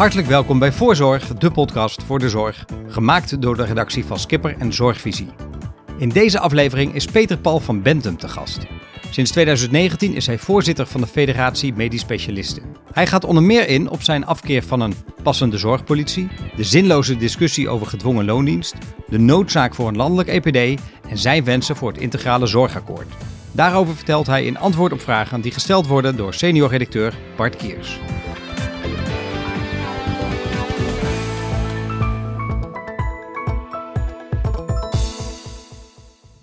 Hartelijk welkom bij Voorzorg, de podcast voor de zorg. Gemaakt door de redactie van Skipper en Zorgvisie. In deze aflevering is Peter Paul van Bentum te gast. Sinds 2019 is hij voorzitter van de Federatie Medisch Specialisten. Hij gaat onder meer in op zijn afkeer van een passende zorgpolitie, de zinloze discussie over gedwongen loondienst, de noodzaak voor een landelijk EPD en zijn wensen voor het integrale zorgakkoord. Daarover vertelt hij in antwoord op vragen die gesteld worden door senior-redacteur Bart Kiers.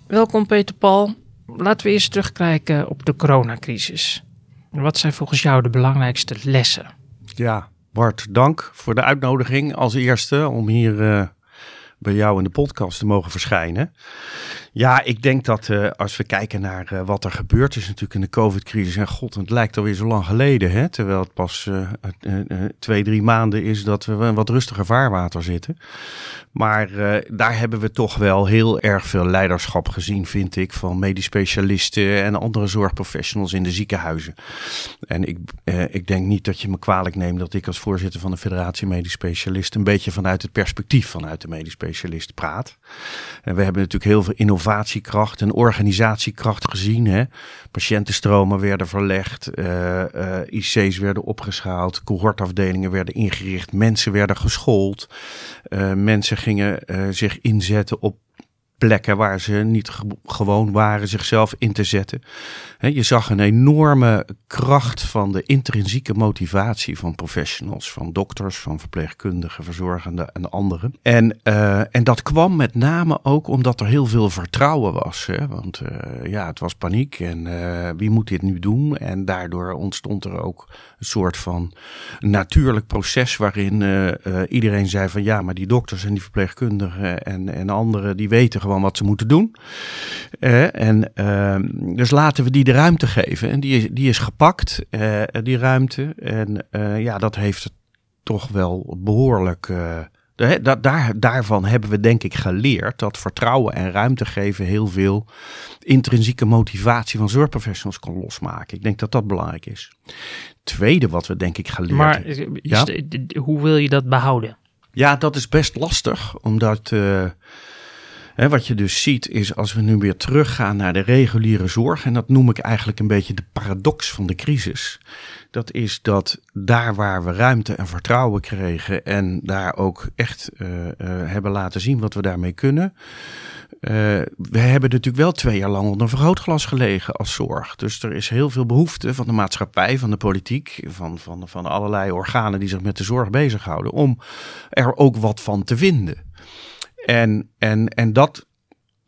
Welkom Peter Paul. Laten we eerst terugkijken op de coronacrisis. Wat zijn volgens jou de belangrijkste lessen? Ja, Bart, dank voor de uitnodiging als eerste om hier uh, bij jou in de podcast te mogen verschijnen. Ja, ik denk dat uh, als we kijken naar uh, wat er gebeurd is natuurlijk in de COVID-crisis. En god, het lijkt alweer zo lang geleden. Hè? Terwijl het pas uh, twee, drie maanden is dat we een wat rustiger vaarwater zitten. Maar daar hebben we toch wel heel erg veel leiderschap gezien, vind ik. Van medisch specialisten en andere zorgprofessionals in de ziekenhuizen. En ik, ik denk niet dat je me kwalijk neemt dat ik als voorzitter van de Federatie Medisch Specialisten. een beetje vanuit het perspectief vanuit de medisch specialist praat. En we hebben natuurlijk heel veel innovatie innovatiekracht en organisatiekracht gezien. Hè? Patiëntenstromen werden verlegd, uh, uh, IC's werden opgeschaald, cohortafdelingen werden ingericht, mensen werden geschoold. Uh, mensen gingen zich inzetten op plekken waar ze niet gewoon waren zichzelf in te zetten. je zag een enorme kracht van de intrinsieke motivatie van professionals, van dokters, van verpleegkundigen, verzorgenden en anderen. En, uh, en dat kwam met name ook omdat er heel veel vertrouwen was. Hè? Want uh, ja, het was paniek en uh, wie moet dit nu doen? En daardoor ontstond er ook een soort van natuurlijk proces waarin iedereen zei van ja, maar die dokters en die verpleegkundigen en, en anderen die weten gewoon wat ze moeten doen. Uh, en uh, dus laten we die de ruimte geven. En die is, die is gepakt, die ruimte. En eh, ja, dat heeft toch wel behoorlijk. De, daar, daarvan hebben we denk ik geleerd dat vertrouwen en ruimte geven heel veel intrinsieke motivatie van zorgprofessionals kan losmaken. Ik denk dat dat belangrijk is. Tweede wat we denk ik geleerd maar, Ja? hoe wil je dat behouden? Ja, dat is best lastig, omdat wat je dus ziet is als we nu weer teruggaan naar de reguliere zorg, en dat noem ik eigenlijk een beetje de paradox van de crisis. Dat is dat daar waar we ruimte en vertrouwen kregen en daar ook echt uh, uh, hebben laten zien wat we daarmee kunnen. Uh, we hebben natuurlijk wel twee jaar lang onder vergrootglas gelegen als zorg. Dus er is heel veel behoefte van de maatschappij, van de politiek, van, van, van allerlei organen die zich met de zorg bezighouden, om er ook wat van te vinden. En, en, en dat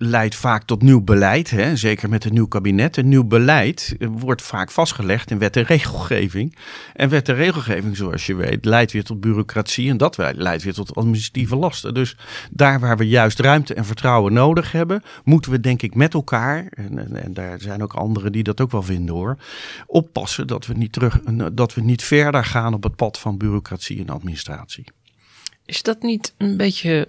leidt vaak tot nieuw beleid, hè? zeker met een nieuw kabinet. Een nieuw beleid wordt vaak vastgelegd in wet en regelgeving. En wet en regelgeving, zoals je weet, leidt weer tot bureaucratie en dat leidt weer tot administratieve lasten. Dus daar waar we juist ruimte en vertrouwen nodig hebben, moeten we denk ik met elkaar, en, en, en daar zijn ook anderen die dat ook wel vinden hoor, oppassen dat we niet, terug, dat we niet verder gaan op het pad van bureaucratie en administratie. Is dat niet een beetje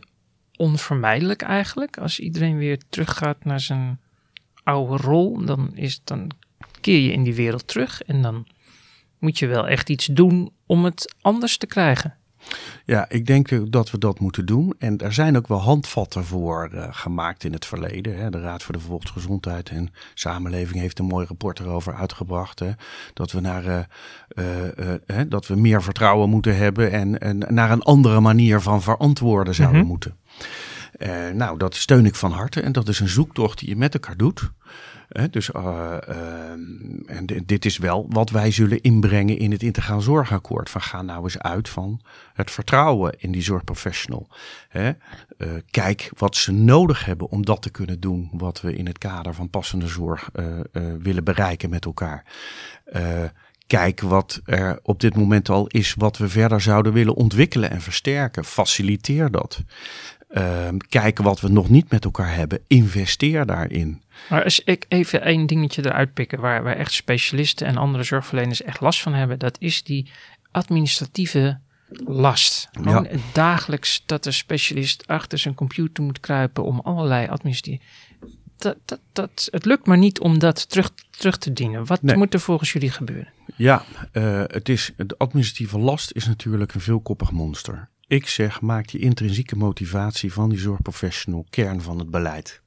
onvermijdelijk eigenlijk. Als iedereen weer teruggaat naar zijn oude rol, dan, is, dan keer je in die wereld terug en dan moet je wel echt iets doen om het anders te krijgen. Ja, ik denk dat we dat moeten doen. En er zijn ook wel handvatten voor uh, gemaakt in het verleden. Hè. De Raad voor de Volksgezondheid en Samenleving heeft een mooi rapport erover uitgebracht. Hè. Dat, we naar, uh, uh, dat we meer vertrouwen moeten hebben en, en naar een andere manier van verantwoorden zouden mm -hmm. moeten. Nou, dat steun ik van harte. En dat is een zoektocht die je met elkaar doet dus, uh, uh, en dit is wel wat wij zullen inbrengen in het integraal zorgakkoord. Van ga nou eens uit van het vertrouwen in die zorgprofessional. Kijk wat ze nodig hebben om dat te kunnen doen wat we in het kader van passende zorg willen bereiken met elkaar. Kijk wat er op dit moment al is, wat we verder zouden willen ontwikkelen en versterken. Faciliteer dat. Uh, kijken wat we nog niet met elkaar hebben. Investeer daarin. Maar als ik even één dingetje eruit pikken waar, waar echt specialisten en andere zorgverleners echt last van hebben, dat is die administratieve last. Gewoon ja. dagelijks dat de specialist achter zijn computer moet kruipen om allerlei administratieve. Dat, dat, dat, het lukt maar niet om dat terug, terug te dienen. Wat Nee. moet er volgens jullie gebeuren? Ja, uh, het is, de administratieve last is natuurlijk een veelkoppig monster. Ik zeg, maak die intrinsieke motivatie van die zorgprofessional kern van het beleid.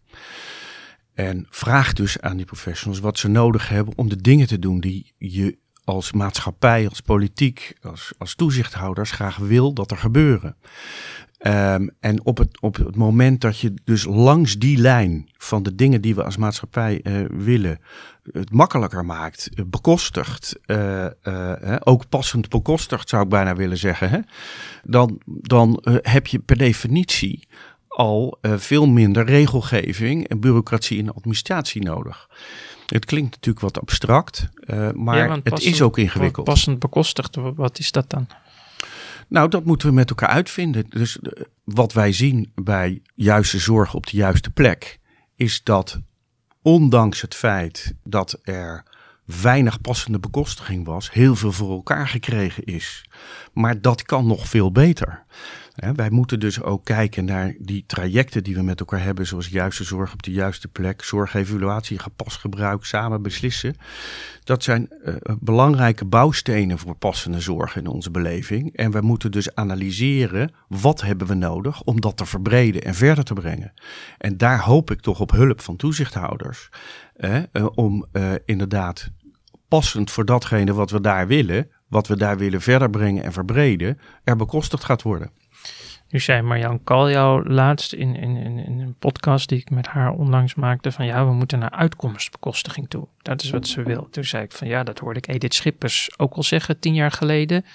En vraag dus aan die professionals wat ze nodig hebben om de dingen te doen die je als maatschappij, als politiek, als, als toezichthouders graag wil dat er gebeuren. Um, en op het, op het moment dat je dus langs die lijn van de dingen die we als maatschappij uh, willen, het makkelijker maakt, uh, bekostigt, uh, ook passend bekostigt zou ik bijna willen zeggen, hè, dan, dan heb je per definitie al veel minder regelgeving en bureaucratie en administratie nodig. Het klinkt natuurlijk wat abstract, maar het is ook ingewikkeld. Passend bekostigd, wat is dat dan? Nou, dat moeten we met elkaar uitvinden. Dus eh, wat wij zien bij juiste zorg op de juiste plek, is dat ondanks het feit dat er weinig passende bekostiging was, heel veel voor elkaar gekregen is. Maar dat kan nog veel beter wij moeten dus ook kijken naar die trajecten die we met elkaar hebben, zoals juiste zorg op de juiste plek, zorgevaluatie, gepast gebruik, samen beslissen. Dat zijn uh, belangrijke bouwstenen voor passende zorg in onze beleving. En we moeten dus analyseren wat hebben we nodig om dat te verbreden en verder te brengen. En daar hoop ik toch op hulp van toezichthouders. Uh, om inderdaad passend voor datgene wat we daar willen, wat we daar willen verder brengen en verbreden, er bekostigd gaat worden. Nu zei Marjan Kaljouw laatst in, in, in, een podcast die ik met haar onlangs maakte van ja, we moeten naar uitkomstbekostiging toe. Dat is wat ze wil. Toen zei ik van ja, dat hoorde ik Edith Schippers ook al zeggen tien jaar geleden.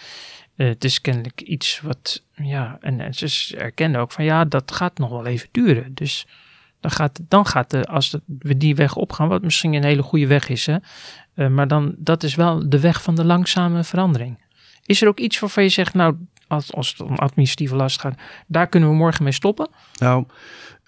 Uh, het is kennelijk iets wat, ja, en, en ze erkende ook van ja, dat gaat nog wel even duren. Dus dan gaat, dan gaat de, als we die weg opgaan, wat misschien een hele goede weg is, hè, uh, maar dan, dat is wel de weg van de langzame verandering. Is er ook iets waarvan je zegt, nou, als, als het om administratieve last gaat, daar kunnen we morgen mee stoppen? Nou,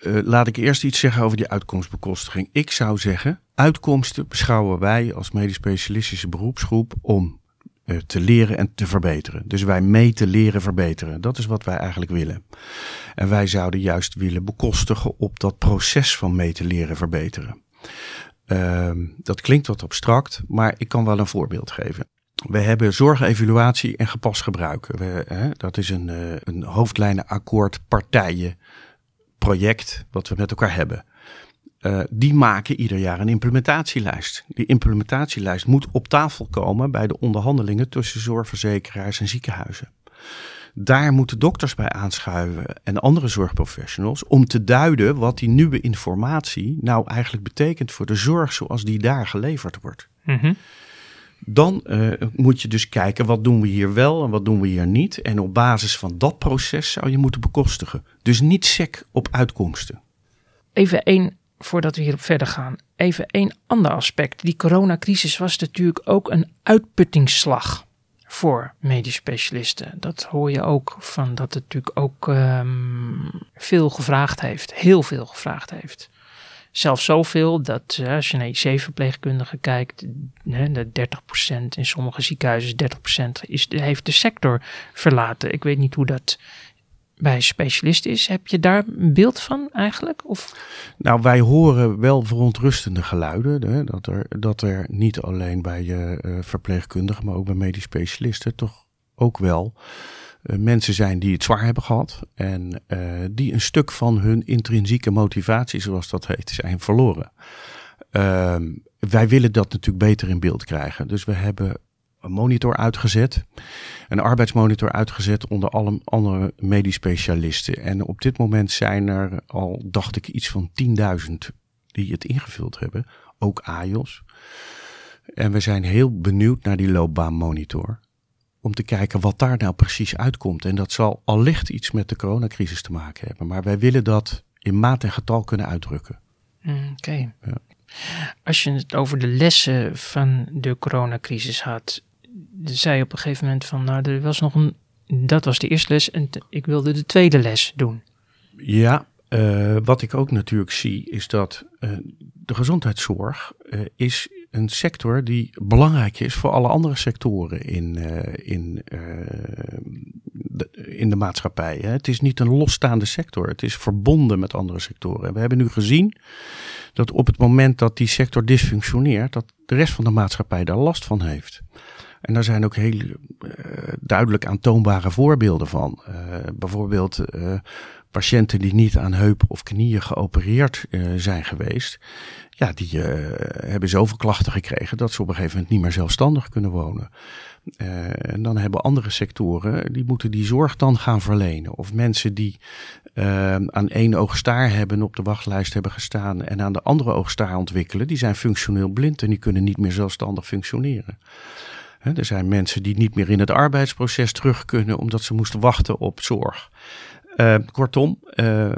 uh, laat ik eerst iets zeggen over die uitkomstbekostiging. Ik zou zeggen, uitkomsten beschouwen wij als medisch specialistische beroepsgroep om uh, te leren en te verbeteren. Dus wij meten, leren, verbeteren. Dat is wat wij eigenlijk willen. En wij zouden juist willen bekostigen op dat proces van meten, leren, verbeteren. Uh, dat klinkt wat abstract, maar ik kan wel een voorbeeld geven. We hebben zorgevaluatie en gepast gebruik. We, hè, dat is een, uh, een hoofdlijnenakkoord partijen project wat we met elkaar hebben. Uh, die maken ieder jaar een implementatielijst. Die implementatielijst moet op tafel komen bij de onderhandelingen tussen zorgverzekeraars en ziekenhuizen. Daar moeten dokters bij aanschuiven en andere zorgprofessionals om te duiden wat die nieuwe informatie nou eigenlijk betekent voor de zorg zoals die daar geleverd wordt. Mm dan uh, moet je dus kijken wat doen we hier wel en wat doen we hier niet. En op basis van dat proces zou je moeten bekostigen. Dus niet sec op uitkomsten. Even één, voordat we hierop verder gaan. Even één ander aspect. Die coronacrisis was natuurlijk ook een uitputtingsslag voor medisch specialisten. Dat hoor je ook van dat het natuurlijk ook um, veel gevraagd heeft. Heel veel gevraagd heeft. Zelfs zoveel dat uh, als je naar IC-verpleegkundigen kijkt, de 30% in sommige ziekenhuizen, 30% is, heeft de sector verlaten. Ik weet niet hoe dat bij specialisten is. Heb je daar een beeld van eigenlijk? Of? Nou, wij horen wel verontrustende geluiden. Hè, dat, er, dat er niet alleen bij uh, verpleegkundigen, maar ook bij medisch specialisten toch ook wel mensen zijn die het zwaar hebben gehad en uh, die een stuk van hun intrinsieke motivatie, zoals dat heet, zijn verloren. Uh, wij willen dat natuurlijk beter in beeld krijgen. Dus we hebben een monitor uitgezet, een arbeidsmonitor uitgezet onder alle andere medisch specialisten. En op dit moment zijn er al, dacht ik, iets van 10.000 die het ingevuld hebben, ook AJOS. En we zijn heel benieuwd naar die loopbaanmonitor om te kijken wat daar nou precies uitkomt. En dat zal allicht iets met de coronacrisis te maken hebben. Maar wij willen dat in maat en getal kunnen uitdrukken. Mm, oké. Ja. Als je het over de lessen van de coronacrisis had, zei je op een gegeven moment van, nou, er was nog een, dat was de eerste les en ik wilde de tweede les doen. Ja, uh, wat ik ook natuurlijk zie is dat uh, de gezondheidszorg uh, is een sector die belangrijk is voor alle andere sectoren in, uh, in, uh, de, in de maatschappij. Hè. Het is niet een losstaande sector, het is verbonden met andere sectoren. we hebben nu gezien dat op het moment dat die sector dysfunctioneert, dat de rest van de maatschappij daar last van heeft. En daar zijn ook heel uh, duidelijk aantoonbare voorbeelden van. Bijvoorbeeld patiënten die niet aan heup of knieën geopereerd zijn geweest. Ja, die hebben zoveel klachten gekregen dat ze op een gegeven moment niet meer zelfstandig kunnen wonen. en dan hebben andere sectoren, die moeten die zorg dan gaan verlenen. Of mensen die aan één oogstaar hebben op de wachtlijst hebben gestaan en aan de andere oogstaar ontwikkelen, die zijn functioneel blind en die kunnen niet meer zelfstandig functioneren. Er zijn mensen die niet meer in het arbeidsproces terug kunnen omdat ze moesten wachten op zorg. Uh, kortom, uh,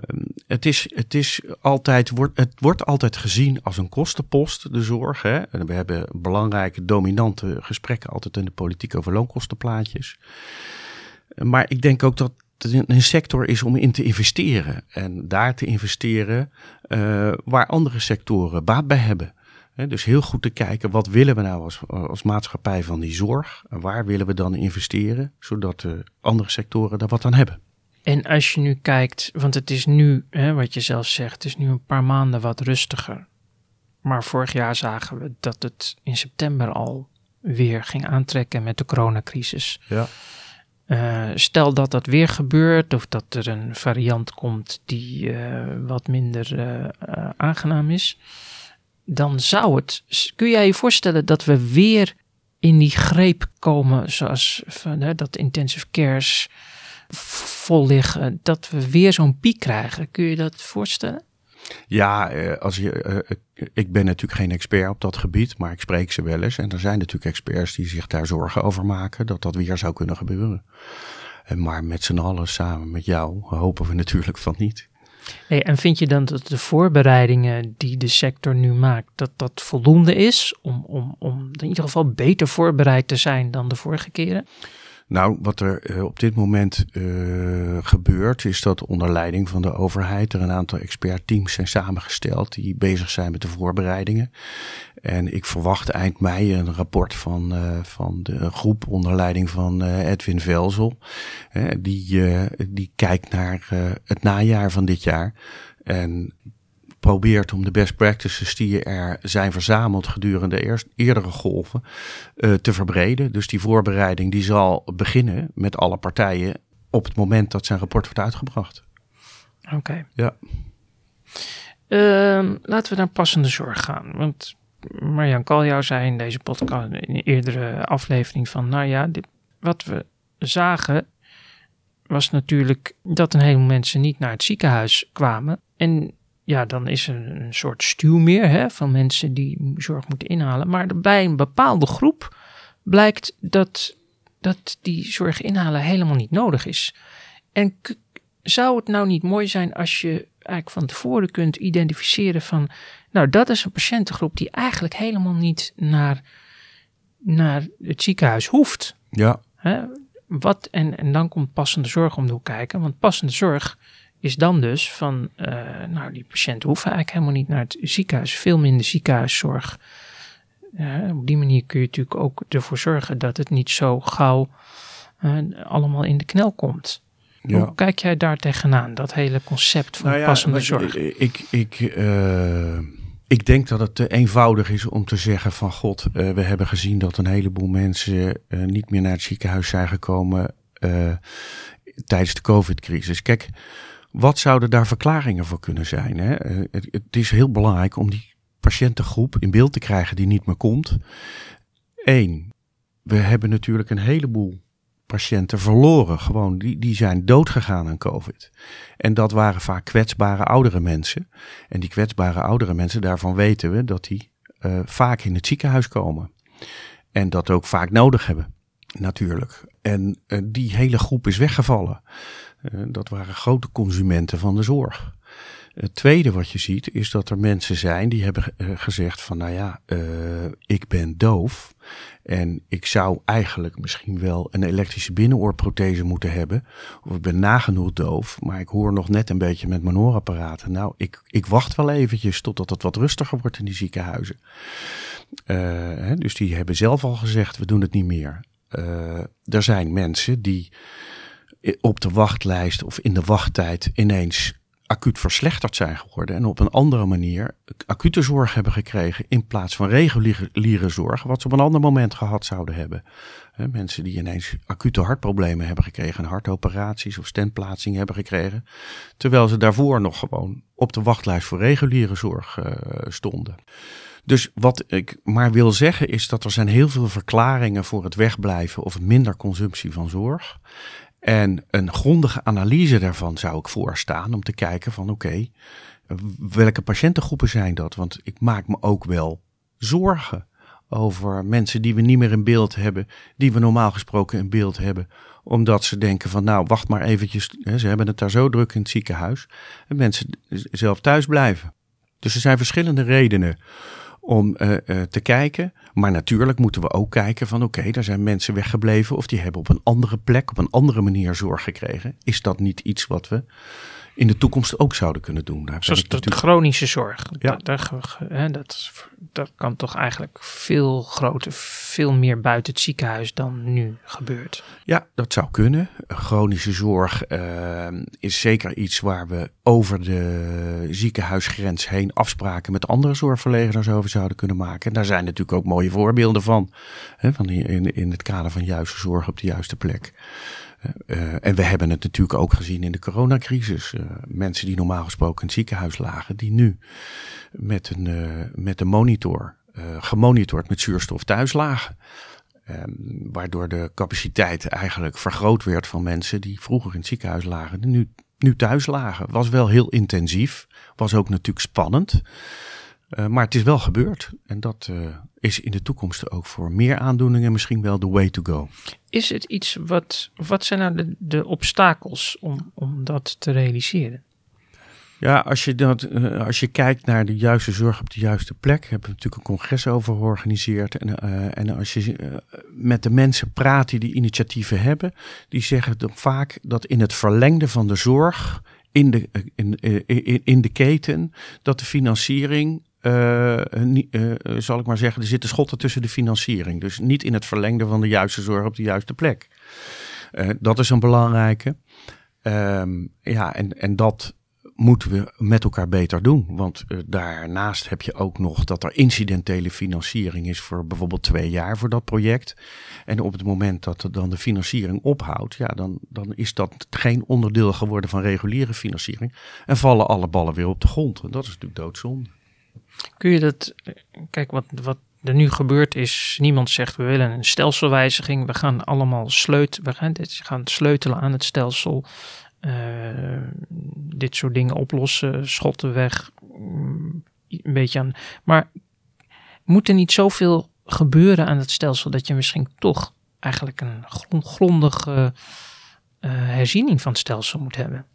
het, is, het, is altijd, wordt, het wordt altijd gezien als een kostenpost, de zorg. Hè? En we hebben belangrijke, dominante gesprekken altijd in de politiek over loonkostenplaatjes. Maar ik denk ook dat het een sector is om in te investeren. En daar te investeren uh, waar andere sectoren baat bij hebben dus heel goed te kijken, wat willen we nou als, als maatschappij van die zorg? En waar willen we dan investeren, zodat de andere sectoren daar wat aan hebben? En als je nu kijkt, want het is nu, hè, wat je zelf zegt, het is nu een paar maanden wat rustiger. Maar vorig jaar zagen we dat het in september al weer ging aantrekken met de coronacrisis. Ja. Uh, stel dat dat weer gebeurt of dat er een variant komt die uh, wat minder uh, aangenaam is dan zou het. Kun jij je voorstellen dat we weer in die greep komen, zoals van, dat intensive cares vol liggen, dat we weer zo'n piek krijgen? Kun je dat voorstellen? Ja, eh, als je, eh, ik ben natuurlijk geen expert op dat gebied, maar ik spreek ze wel eens. En er zijn natuurlijk experts die zich daar zorgen over maken dat dat weer zou kunnen gebeuren. Maar met z'n allen samen met jou hopen we natuurlijk van niet. Hey, en vind je dan dat de voorbereidingen die de sector nu maakt, dat dat voldoende is om, om, om in ieder geval beter voorbereid te zijn dan de vorige keren? Nou, wat er uh, op dit moment uh, gebeurt, is dat onder leiding van de overheid er een aantal expertteams zijn samengesteld die bezig zijn met de voorbereidingen. En ik verwacht eind mei een rapport van, uh, van de groep onder leiding van Edwin Velzel. die, die kijkt naar het najaar van dit jaar. En probeert om de best practices die er zijn verzameld gedurende eerst, eerdere golven uh, te verbreden. Dus die voorbereiding die zal beginnen met alle partijen op het moment dat zijn rapport wordt uitgebracht. Oké. Okay. Ja. Uh, laten we naar passende zorg gaan. Want Marjan Kaljou zei in deze podcast, in een eerdere aflevering van, nou ja, dit, wat we zagen was natuurlijk dat een heleboel mensen niet naar het ziekenhuis kwamen. En ja, dan is er een soort stuw meer hè, van mensen die zorg moeten inhalen. Maar bij een bepaalde groep blijkt dat, dat die zorg inhalen helemaal niet nodig is. En zou het nou niet mooi zijn als je eigenlijk van tevoren kunt identificeren van, nou, dat is een patiëntengroep die eigenlijk helemaal niet naar, naar het ziekenhuis hoeft. Ja. Hè? Wat, en, en dan komt passende zorg om de hoek kijken, want passende zorg is dan dus van, uh, nou, die patiënten hoeven eigenlijk helemaal niet naar het ziekenhuis, veel minder ziekenhuiszorg. Uh, op die manier kun je natuurlijk ook ervoor zorgen dat het niet zo gauw uh, allemaal in de knel komt. Ja. Hoe kijk jij daar tegenaan, dat hele concept van nou ja, passende zorg? Ik, ik, ik denk dat het te eenvoudig is om te zeggen van god, we hebben gezien dat een heleboel mensen niet meer naar het ziekenhuis zijn gekomen tijdens de COVID-crisis. Kijk, wat zouden daar verklaringen voor kunnen zijn? Hè? Eh, het, het, is heel belangrijk om die patiëntengroep in beeld te krijgen die niet meer komt. Eén, we hebben natuurlijk een heleboel patiënten verloren. Gewoon, die, die zijn doodgegaan aan COVID. En dat waren vaak kwetsbare oudere mensen. En die kwetsbare oudere mensen, daarvan weten we dat die uh, vaak in het ziekenhuis komen. En dat ook vaak nodig hebben, natuurlijk. En uh, die hele groep is weggevallen. Eh, dat waren grote consumenten van de zorg. Het tweede wat je ziet is dat er mensen zijn die hebben eh, gezegd van nou ja, uh, ik ben doof en ik zou eigenlijk misschien wel een elektrische binnenoorprothese moeten hebben. Of ik ben nagenoeg doof, maar ik hoor nog net een beetje met mijn hoorapparaten. Nou, ik, ik wacht wel eventjes totdat het wat rustiger wordt in die ziekenhuizen. Dus die hebben zelf al gezegd, we doen het niet meer. er zijn mensen die op de wachtlijst of in de wachttijd ineens acuut verslechterd zijn geworden en op een andere manier acute zorg hebben gekregen in plaats van reguliere zorg, wat ze op een ander moment gehad zouden hebben. mensen die ineens acute hartproblemen hebben gekregen, hartoperaties of stentplaatsingen hebben gekregen, terwijl ze daarvoor nog gewoon op de wachtlijst voor reguliere zorg uh, stonden. Dus wat ik maar wil zeggen is dat er zijn heel veel verklaringen voor het wegblijven of minder consumptie van zorg. En een grondige analyse daarvan zou ik voorstaan om te kijken van oké, welke patiëntengroepen zijn dat? Want ik maak me ook wel zorgen over mensen die we niet meer in beeld hebben, die we normaal gesproken in beeld hebben, omdat ze denken van nou wacht maar eventjes, ze hebben het daar zo druk in het ziekenhuis en mensen zelf thuis blijven. Dus er zijn verschillende redenen om uh, uh, te kijken. Maar natuurlijk moeten we ook kijken van oké, daar zijn mensen weggebleven of die hebben op een andere plek, op een andere manier zorg gekregen. Is dat niet iets wat we in de toekomst ook zouden kunnen doen? Daar Zoals de, natuurlijk... chronische zorg. Ja. Dat, dat, dat, dat kan toch eigenlijk veel groter, veel meer buiten het ziekenhuis dan nu gebeurt. Ja, dat zou kunnen. Chronische zorg uh, is zeker iets waar we over de ziekenhuisgrens heen afspraken met andere zorgverleners over zouden kunnen maken. En daar zijn natuurlijk ook mooie voorbeelden van. Hè, van in, in het kader van juiste zorg op de juiste plek. Uh, en we hebben het natuurlijk ook gezien in de coronacrisis. Uh, mensen die normaal gesproken in het ziekenhuis lagen, die nu met een, uh, met een monitor, gemonitord met zuurstof thuis lagen. Um, waardoor de capaciteit eigenlijk vergroot werd van mensen die vroeger in het ziekenhuis lagen, die nu, nu thuis lagen. Was wel heel intensief, was ook natuurlijk spannend. Maar het is wel gebeurd. En dat is in de toekomst ook voor meer aandoeningen misschien wel de way to go. Is het iets wat, wat zijn nou de, de obstakels om, om dat te realiseren? Ja, als je, dat, uh, als je kijkt naar de juiste zorg op de juiste plek, hebben we natuurlijk een congres over georganiseerd. En, en als je met de mensen praat die die initiatieven hebben, die zeggen dan vaak dat in het verlengde van de zorg in de, in, in, in de keten, dat de financiering uh, uh, zal ik maar zeggen, er zitten schotten tussen de financiering. Dus niet in het verlengde van de juiste zorg op de juiste plek. Dat is een belangrijke. Um, ja, en, en dat moeten we met elkaar beter doen. Want daarnaast heb je ook nog dat er incidentele financiering is voor bijvoorbeeld twee jaar voor dat project. En op het moment dat er dan de financiering ophoudt, ja, dan, dan is dat geen onderdeel geworden van reguliere financiering. En vallen alle ballen weer op de grond. En dat is natuurlijk doodzonde. Kun je dat, kijk wat, wat er nu gebeurt is, niemand zegt we willen een stelselwijziging, we gaan allemaal sleutelen, we gaan, gaan sleutelen aan het stelsel, uh, dit soort dingen oplossen, schotten weg, mm, een beetje aan. Maar moet er niet zoveel gebeuren aan het stelsel dat je misschien toch eigenlijk een grondige uh, herziening van het stelsel moet hebben?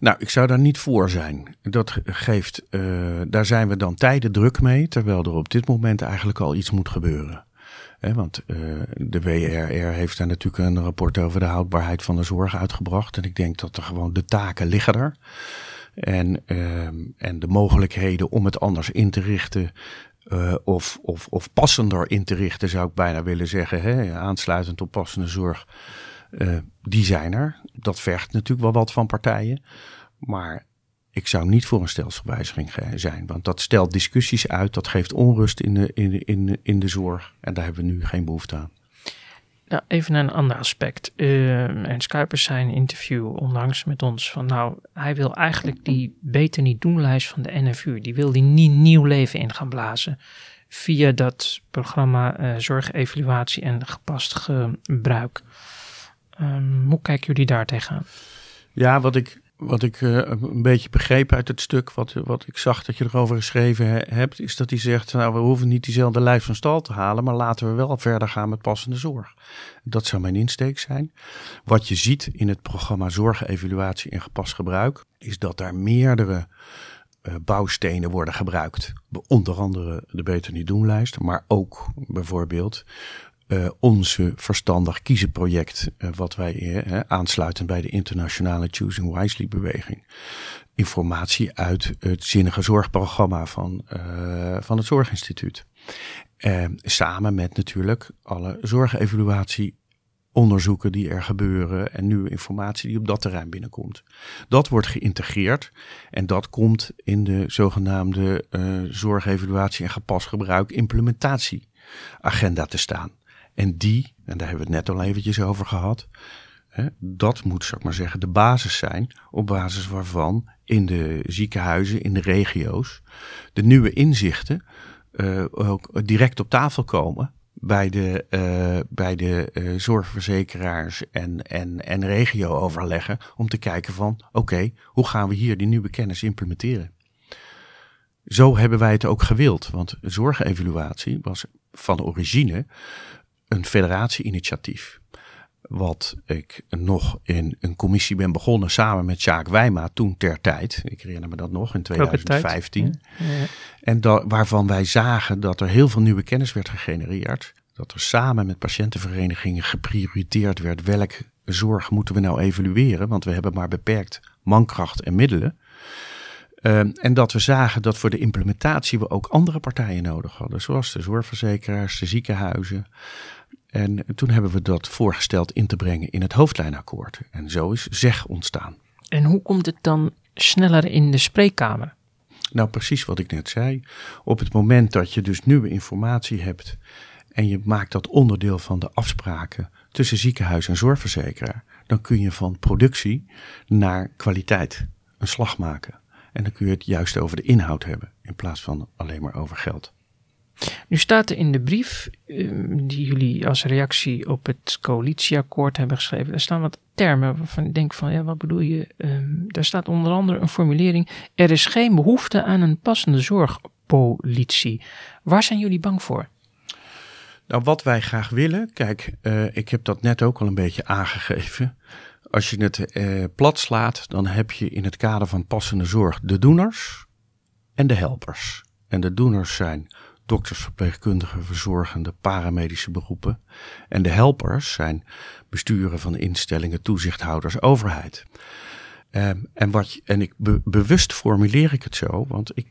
Nou, ik zou daar niet voor zijn. Dat geeft, uh, daar zijn we dan tijden druk mee, terwijl er op dit moment eigenlijk al iets moet gebeuren. want uh, de WRR heeft daar natuurlijk een rapport over de houdbaarheid van de zorg uitgebracht. En ik denk dat er gewoon de taken liggen er. En, uh, en de mogelijkheden om het anders in te richten. Uh, of, of, of passender in te richten, zou ik bijna willen zeggen. Aansluitend op passende zorg. Uh, die zijn er. Dat vergt natuurlijk wel wat van partijen. Maar ik zou niet voor een stelselwijziging zijn. Want dat stelt discussies uit. Dat geeft onrust in de, in in in de zorg. En daar hebben we nu geen behoefte aan. Even naar een ander aspect. Uh, Ernst Kuipers zei in interview onlangs met ons van nou, hij wil eigenlijk die beter niet doen lijst van de NFU, die wil die niet nieuw leven in gaan blazen via dat programma uh, zorgevaluatie en gepast gebruik. Um, hoe kijken jullie daar tegenaan? Ja, wat ik, wat ik uh, een beetje begreep uit het stuk, wat, wat ik zag dat je erover geschreven he, hebt, is dat hij zegt, nou we hoeven niet diezelfde lijf van stal te halen, maar laten we wel verder gaan met passende zorg. Dat zou mijn insteek zijn. Wat je ziet in het programma Zorgevaluatie en Gepast Gebruik, is dat daar meerdere uh, bouwstenen worden gebruikt. Onder andere de Beter Niet Doen lijst, maar ook bijvoorbeeld uh, onze verstandig kiezen project, uh, wat wij uh, aansluiten bij de internationale Choosing Wisely beweging. Informatie uit het zinnige zorgprogramma van, van het Zorginstituut. samen met natuurlijk alle zorgevaluatie onderzoeken die er gebeuren en nieuwe informatie die op dat terrein binnenkomt. Dat wordt geïntegreerd en dat komt in de zogenaamde zorgevaluatie en gepast gebruik implementatieagenda te staan. En die, en daar hebben we het net al eventjes over gehad, hè, dat moet, zeg maar zeggen, de basis zijn op basis waarvan in de ziekenhuizen, in de regio's, de nieuwe inzichten uh, ook direct op tafel komen bij de, uh, bij de uh, zorgverzekeraars en, en, en regio overleggen om te kijken van oké, hoe gaan we hier die nieuwe kennis implementeren? Zo hebben wij het ook gewild, want zorgevaluatie was van origine een federatie-initiatief. Wat ik nog in een commissie ben begonnen samen met Sjaak Wijma toen ter tijd. Ik herinner me dat nog in 2015. Ja, ja. En da waarvan wij zagen dat er heel veel nieuwe kennis werd gegenereerd. Dat er samen met patiëntenverenigingen geprioriteerd werd welke zorg moeten we nou evalueren. Want we hebben maar beperkt mankracht en middelen. Uh, en dat we zagen dat voor de implementatie we ook andere partijen nodig hadden. Zoals de zorgverzekeraars, de ziekenhuizen. En toen hebben we dat voorgesteld in te brengen in het hoofdlijnakkoord. En zo is zeg ontstaan. En hoe komt het dan sneller in de spreekkamer? Nou, precies wat ik net zei. Op het moment dat je dus nieuwe informatie hebt en je maakt dat onderdeel van de afspraken tussen ziekenhuis en zorgverzekeraar, dan kun je van productie naar kwaliteit een slag maken. En dan kun je het juist over de inhoud hebben in plaats van alleen maar over geld. Nu staat er in de brief um, die jullie als reactie op het coalitieakkoord hebben geschreven, er staan wat termen waarvan ik denk van ja, wat bedoel je? Um, daar staat onder andere een formulering: er is geen behoefte aan een passende zorgpolitie. Waar zijn jullie bang voor? Nou, wat wij graag willen, kijk, uh, ik heb dat net ook al een beetje aangegeven. Als je het uh, plat slaat, dan heb je in het kader van passende zorg de doeners en de helpers. En de doeners zijn dokters, verpleegkundigen, verzorgende, paramedische beroepen. En de helpers zijn besturen van instellingen, toezichthouders, overheid. Um, en, wat, en ik be, bewust formuleer ik het zo, want ik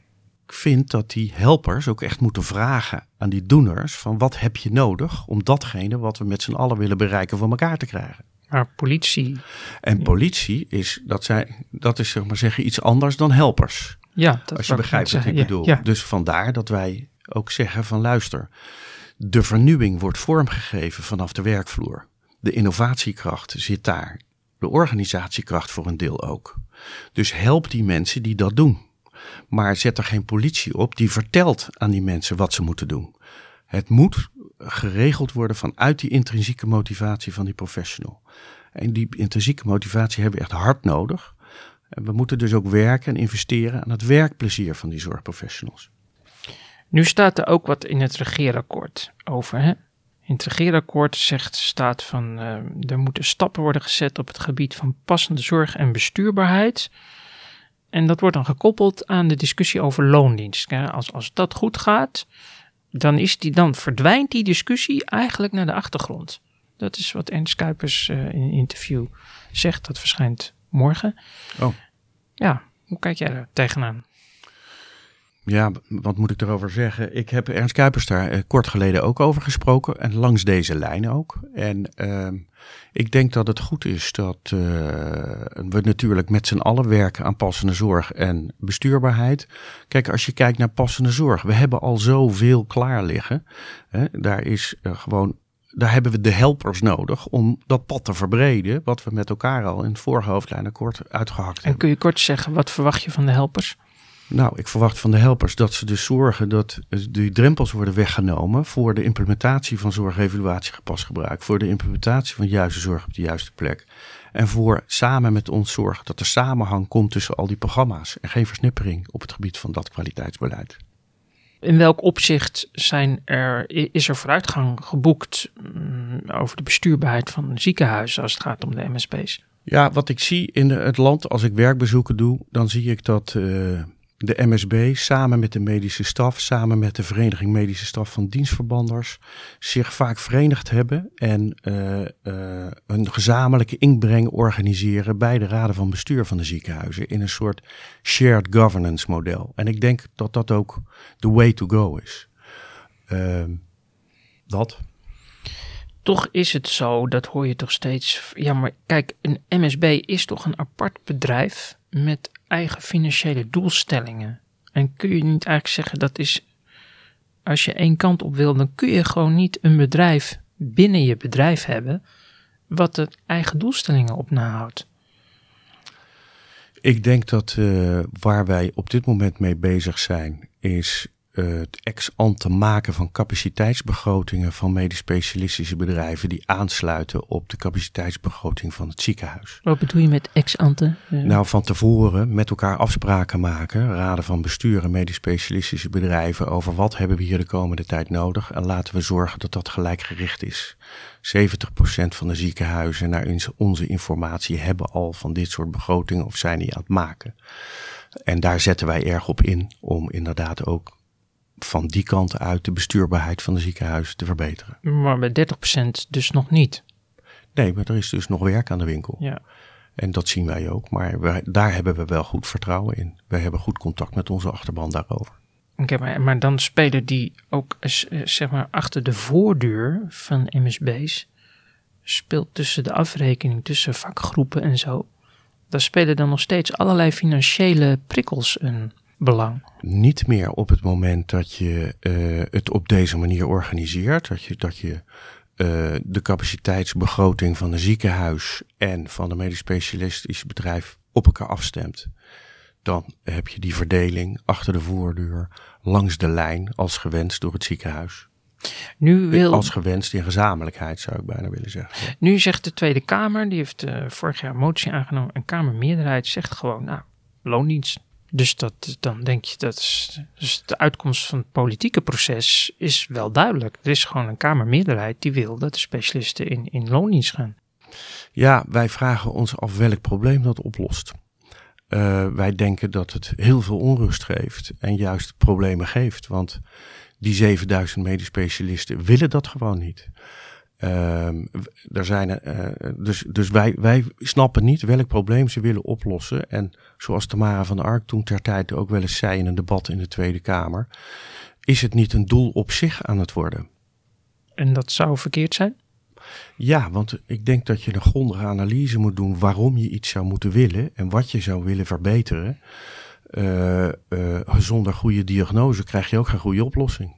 vind dat die helpers ook echt moeten vragen aan die doeners van wat heb je nodig om datgene wat we met z'n allen willen bereiken voor elkaar te krijgen. Maar politie. En politie is, dat, zijn, dat is zeg maar zeggen iets anders dan helpers. Ja, dat Als je begrijpt wat ik bedoel. Ja, ja. Dus vandaar dat wij ook zeggen van luister, de vernieuwing wordt vormgegeven vanaf de werkvloer. De innovatiekracht zit daar. De organisatiekracht voor een deel ook. Dus help die mensen die dat doen. Maar zet er geen politie op die vertelt aan die mensen wat ze moeten doen. Het moet geregeld worden vanuit die intrinsieke motivatie van die professional. En die intrinsieke motivatie hebben we echt hard nodig. En we moeten dus ook werken en investeren aan het werkplezier van die zorgprofessionals. Nu staat er ook wat in het regeerakkoord over. Hè? In het regeerakkoord zegt, staat van uh, er moeten stappen worden gezet op het gebied van passende zorg en bestuurbaarheid. En dat wordt dan gekoppeld aan de discussie over loondienst. Als, als dat goed gaat, dan, is die, dan verdwijnt die discussie eigenlijk naar de achtergrond. Dat is wat Ernst Kuipers uh, in een interview zegt. Dat verschijnt morgen. Oh. Ja, hoe kijk jij daar tegenaan? Ja, wat moet ik erover zeggen? Ik heb Ernst Kuipers daar eh, kort geleden ook over gesproken. En langs deze lijn ook. En uh, ik denk dat het goed is dat uh, we natuurlijk met z'n allen werken aan passende zorg en bestuurbaarheid. Kijk, als je kijkt naar passende zorg, we hebben al zoveel klaar liggen. Hè? Daar is uh, gewoon daar hebben we de helpers nodig om dat pad te verbreden, wat we met elkaar al in het vorige hoofdlijnakkoord uitgehakt hebben. En kun je kort zeggen, wat verwacht je van de helpers? Nou, ik verwacht van de helpers dat ze dus zorgen dat die drempels worden weggenomen voor de implementatie van zorgevaluatie gepast gebruik, voor de implementatie van juiste zorg op de juiste plek. En voor samen met ons zorgen dat er samenhang komt tussen al die programma's en geen versnippering op het gebied van dat kwaliteitsbeleid. In welk opzicht zijn er, is er vooruitgang geboekt mm, over de bestuurbaarheid van ziekenhuizen als het gaat om de MSP's? Ja, wat ik zie in het land als ik werkbezoeken doe, dan zie ik dat uh, de MSB samen met de medische staf, samen met de Vereniging Medische Staf van Dienstverbanders, zich vaak verenigd hebben en uh, uh, een gezamenlijke inbreng organiseren bij de raden van bestuur van de ziekenhuizen in een soort shared governance model. En ik denk dat dat ook the way to go is. Uh, dat. toch is het zo, dat hoor je toch steeds. Ja, maar kijk, een MSB is toch een apart bedrijf met eigen financiële doelstellingen. En kun je niet eigenlijk zeggen dat is. Als je één kant op wil, dan kun je gewoon niet een bedrijf binnen je bedrijf hebben. wat de eigen doelstellingen op nahoudt. Ik denk dat uh, waar wij op dit moment mee bezig zijn, is het ex-ante maken van capaciteitsbegrotingen van medisch specialistische bedrijven die aansluiten op de capaciteitsbegroting van het ziekenhuis. Wat bedoel je met ex-ante? Nou, van tevoren met elkaar afspraken maken, raden van bestuur en medisch specialistische bedrijven over wat hebben we hier de komende tijd nodig en laten we zorgen dat dat gelijkgericht is. 70% van de ziekenhuizen, naar onze informatie, hebben al van dit soort begrotingen of zijn die aan het maken. En daar zetten wij erg op in om inderdaad ook van die kant uit de bestuurbaarheid van de ziekenhuizen te verbeteren. Maar met 30% dus nog niet. Nee, maar er is dus nog werk aan de winkel. Ja. En dat zien wij ook. Maar wij, daar hebben we wel goed vertrouwen in. Wij hebben goed contact met onze achterban daarover. Oké, maar, maar dan spelen die ook eh, zeg maar achter de voordeur van MSB's. Speelt tussen de afrekening tussen vakgroepen en zo. Daar spelen dan nog steeds allerlei financiële prikkels een belang? Niet meer op het moment dat je uh, het op deze manier organiseert. Dat je, dat je uh, de capaciteitsbegroting van een ziekenhuis en van een medisch specialistisch bedrijf op elkaar afstemt. Dan heb je die verdeling achter de voordeur, langs de lijn, als gewenst door het ziekenhuis. Nu wil... Als gewenst in gezamenlijkheid zou ik bijna willen zeggen. Nu zegt de Tweede Kamer, die heeft uh, vorig jaar een motie aangenomen. Een Kamermeerderheid zegt gewoon, nou, loondienst dus dat, dan denk je dat dus de uitkomst van het politieke proces is wel duidelijk. Er is gewoon een Kamermeerderheid die wil dat de specialisten in, in loondienst gaan. Ja, wij vragen ons af welk probleem dat oplost. Uh, wij denken dat het heel veel onrust geeft en juist problemen geeft. Want die 7000 medisch specialisten willen dat gewoon niet. Um, er zijn, uh, dus dus wij, wij snappen niet welk probleem ze willen oplossen. En zoals Tamara van Ark toen ter tijd ook wel eens zei in een debat in de Tweede Kamer, is het niet een doel op zich aan het worden. En dat zou verkeerd zijn? Ja, want ik denk dat je een grondige analyse moet doen waarom je iets zou moeten willen en wat je zou willen verbeteren. Uh, uh, zonder goede diagnose krijg je ook geen goede oplossing.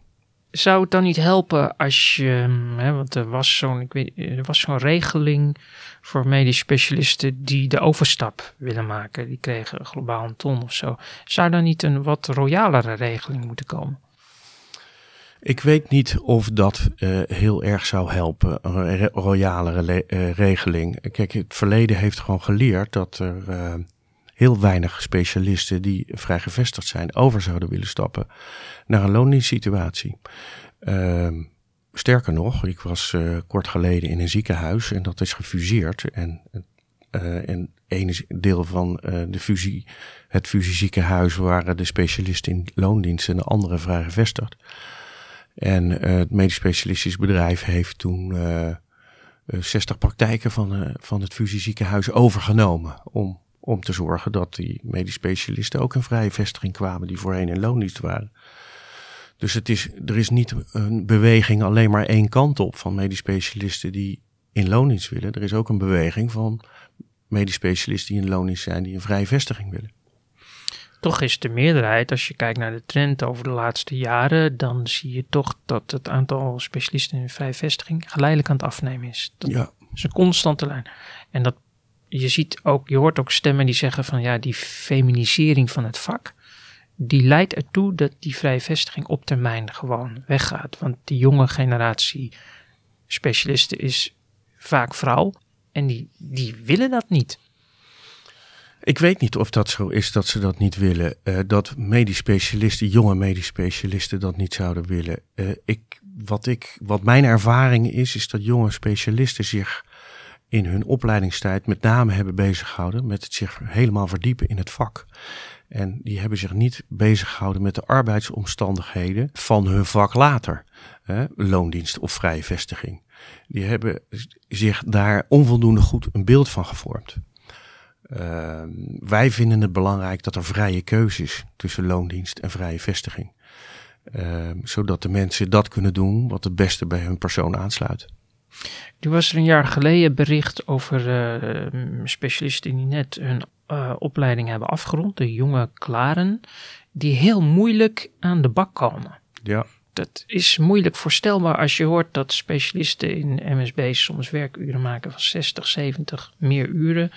Zou het dan niet helpen als je, hè, want er was zo'n, ik weet, er was zo'n regeling voor medisch specialisten die de overstap willen maken. Die kregen globaal een ton of zo. Zou dan niet een wat royalere regeling moeten komen? Ik weet niet of dat uh, heel erg zou helpen, een royalere uh, regeling. Kijk, het verleden heeft gewoon geleerd dat er uh, heel weinig specialisten die vrij gevestigd zijn over zouden willen stappen naar een loondienstsituatie. Uh, sterker nog, ik was uh, kort geleden in een ziekenhuis en dat is gefuseerd. En, uh, en ene deel van uh, de fusie, het fusieziekenhuis waren de specialisten in loondienst en de andere vrij gevestigd. En het medisch specialistisch bedrijf heeft toen 60 praktijken van, van het fusieziekenhuis overgenomen om om te zorgen dat die medisch specialisten ook in vrije vestiging kwamen die voorheen in loondienst waren. Dus het is, er is niet een beweging alleen maar één kant op van medisch specialisten die in loondienst willen. Er is ook een beweging van medisch specialisten die in loondienst zijn die een vrije vestiging willen. Toch is de meerderheid, als je kijkt naar de trend over de laatste jaren, dan zie je toch dat het aantal specialisten in vrije vestiging geleidelijk aan het afnemen is. Dat ja. is een constante lijn. En dat je ziet ook, je hoort ook stemmen die zeggen van ja, die feminisering van het vak, die leidt ertoe dat die vrije vestiging op termijn gewoon weggaat. Want die jonge generatie specialisten is vaak vrouw en die, die willen dat niet. Ik weet niet of dat zo is dat ze dat niet willen. Uh, dat medisch specialisten, jonge medisch specialisten dat niet zouden willen. Uh, ik, wat, ik, wat mijn ervaring is, is dat jonge specialisten zich in hun opleidingstijd met name hebben bezig gehouden met het zich helemaal verdiepen in het vak. En die hebben zich niet bezig gehouden met de arbeidsomstandigheden van hun vak later. Hè, loondienst of vrije vestiging. Die hebben zich daar onvoldoende goed een beeld van gevormd. Uh, wij vinden het belangrijk dat er vrije keuze is tussen loondienst en vrije vestiging. Uh, zodat de mensen dat kunnen doen wat het beste bij hun persoon aansluit. Nu was er een jaar geleden bericht over uh, specialisten die net hun uh, opleiding hebben afgerond, de jonge klaren, die heel moeilijk aan de bak komen. Ja. Dat is moeilijk voorstelbaar als je hoort dat specialisten in MSB soms werkuren maken van 60, 70, meer uren.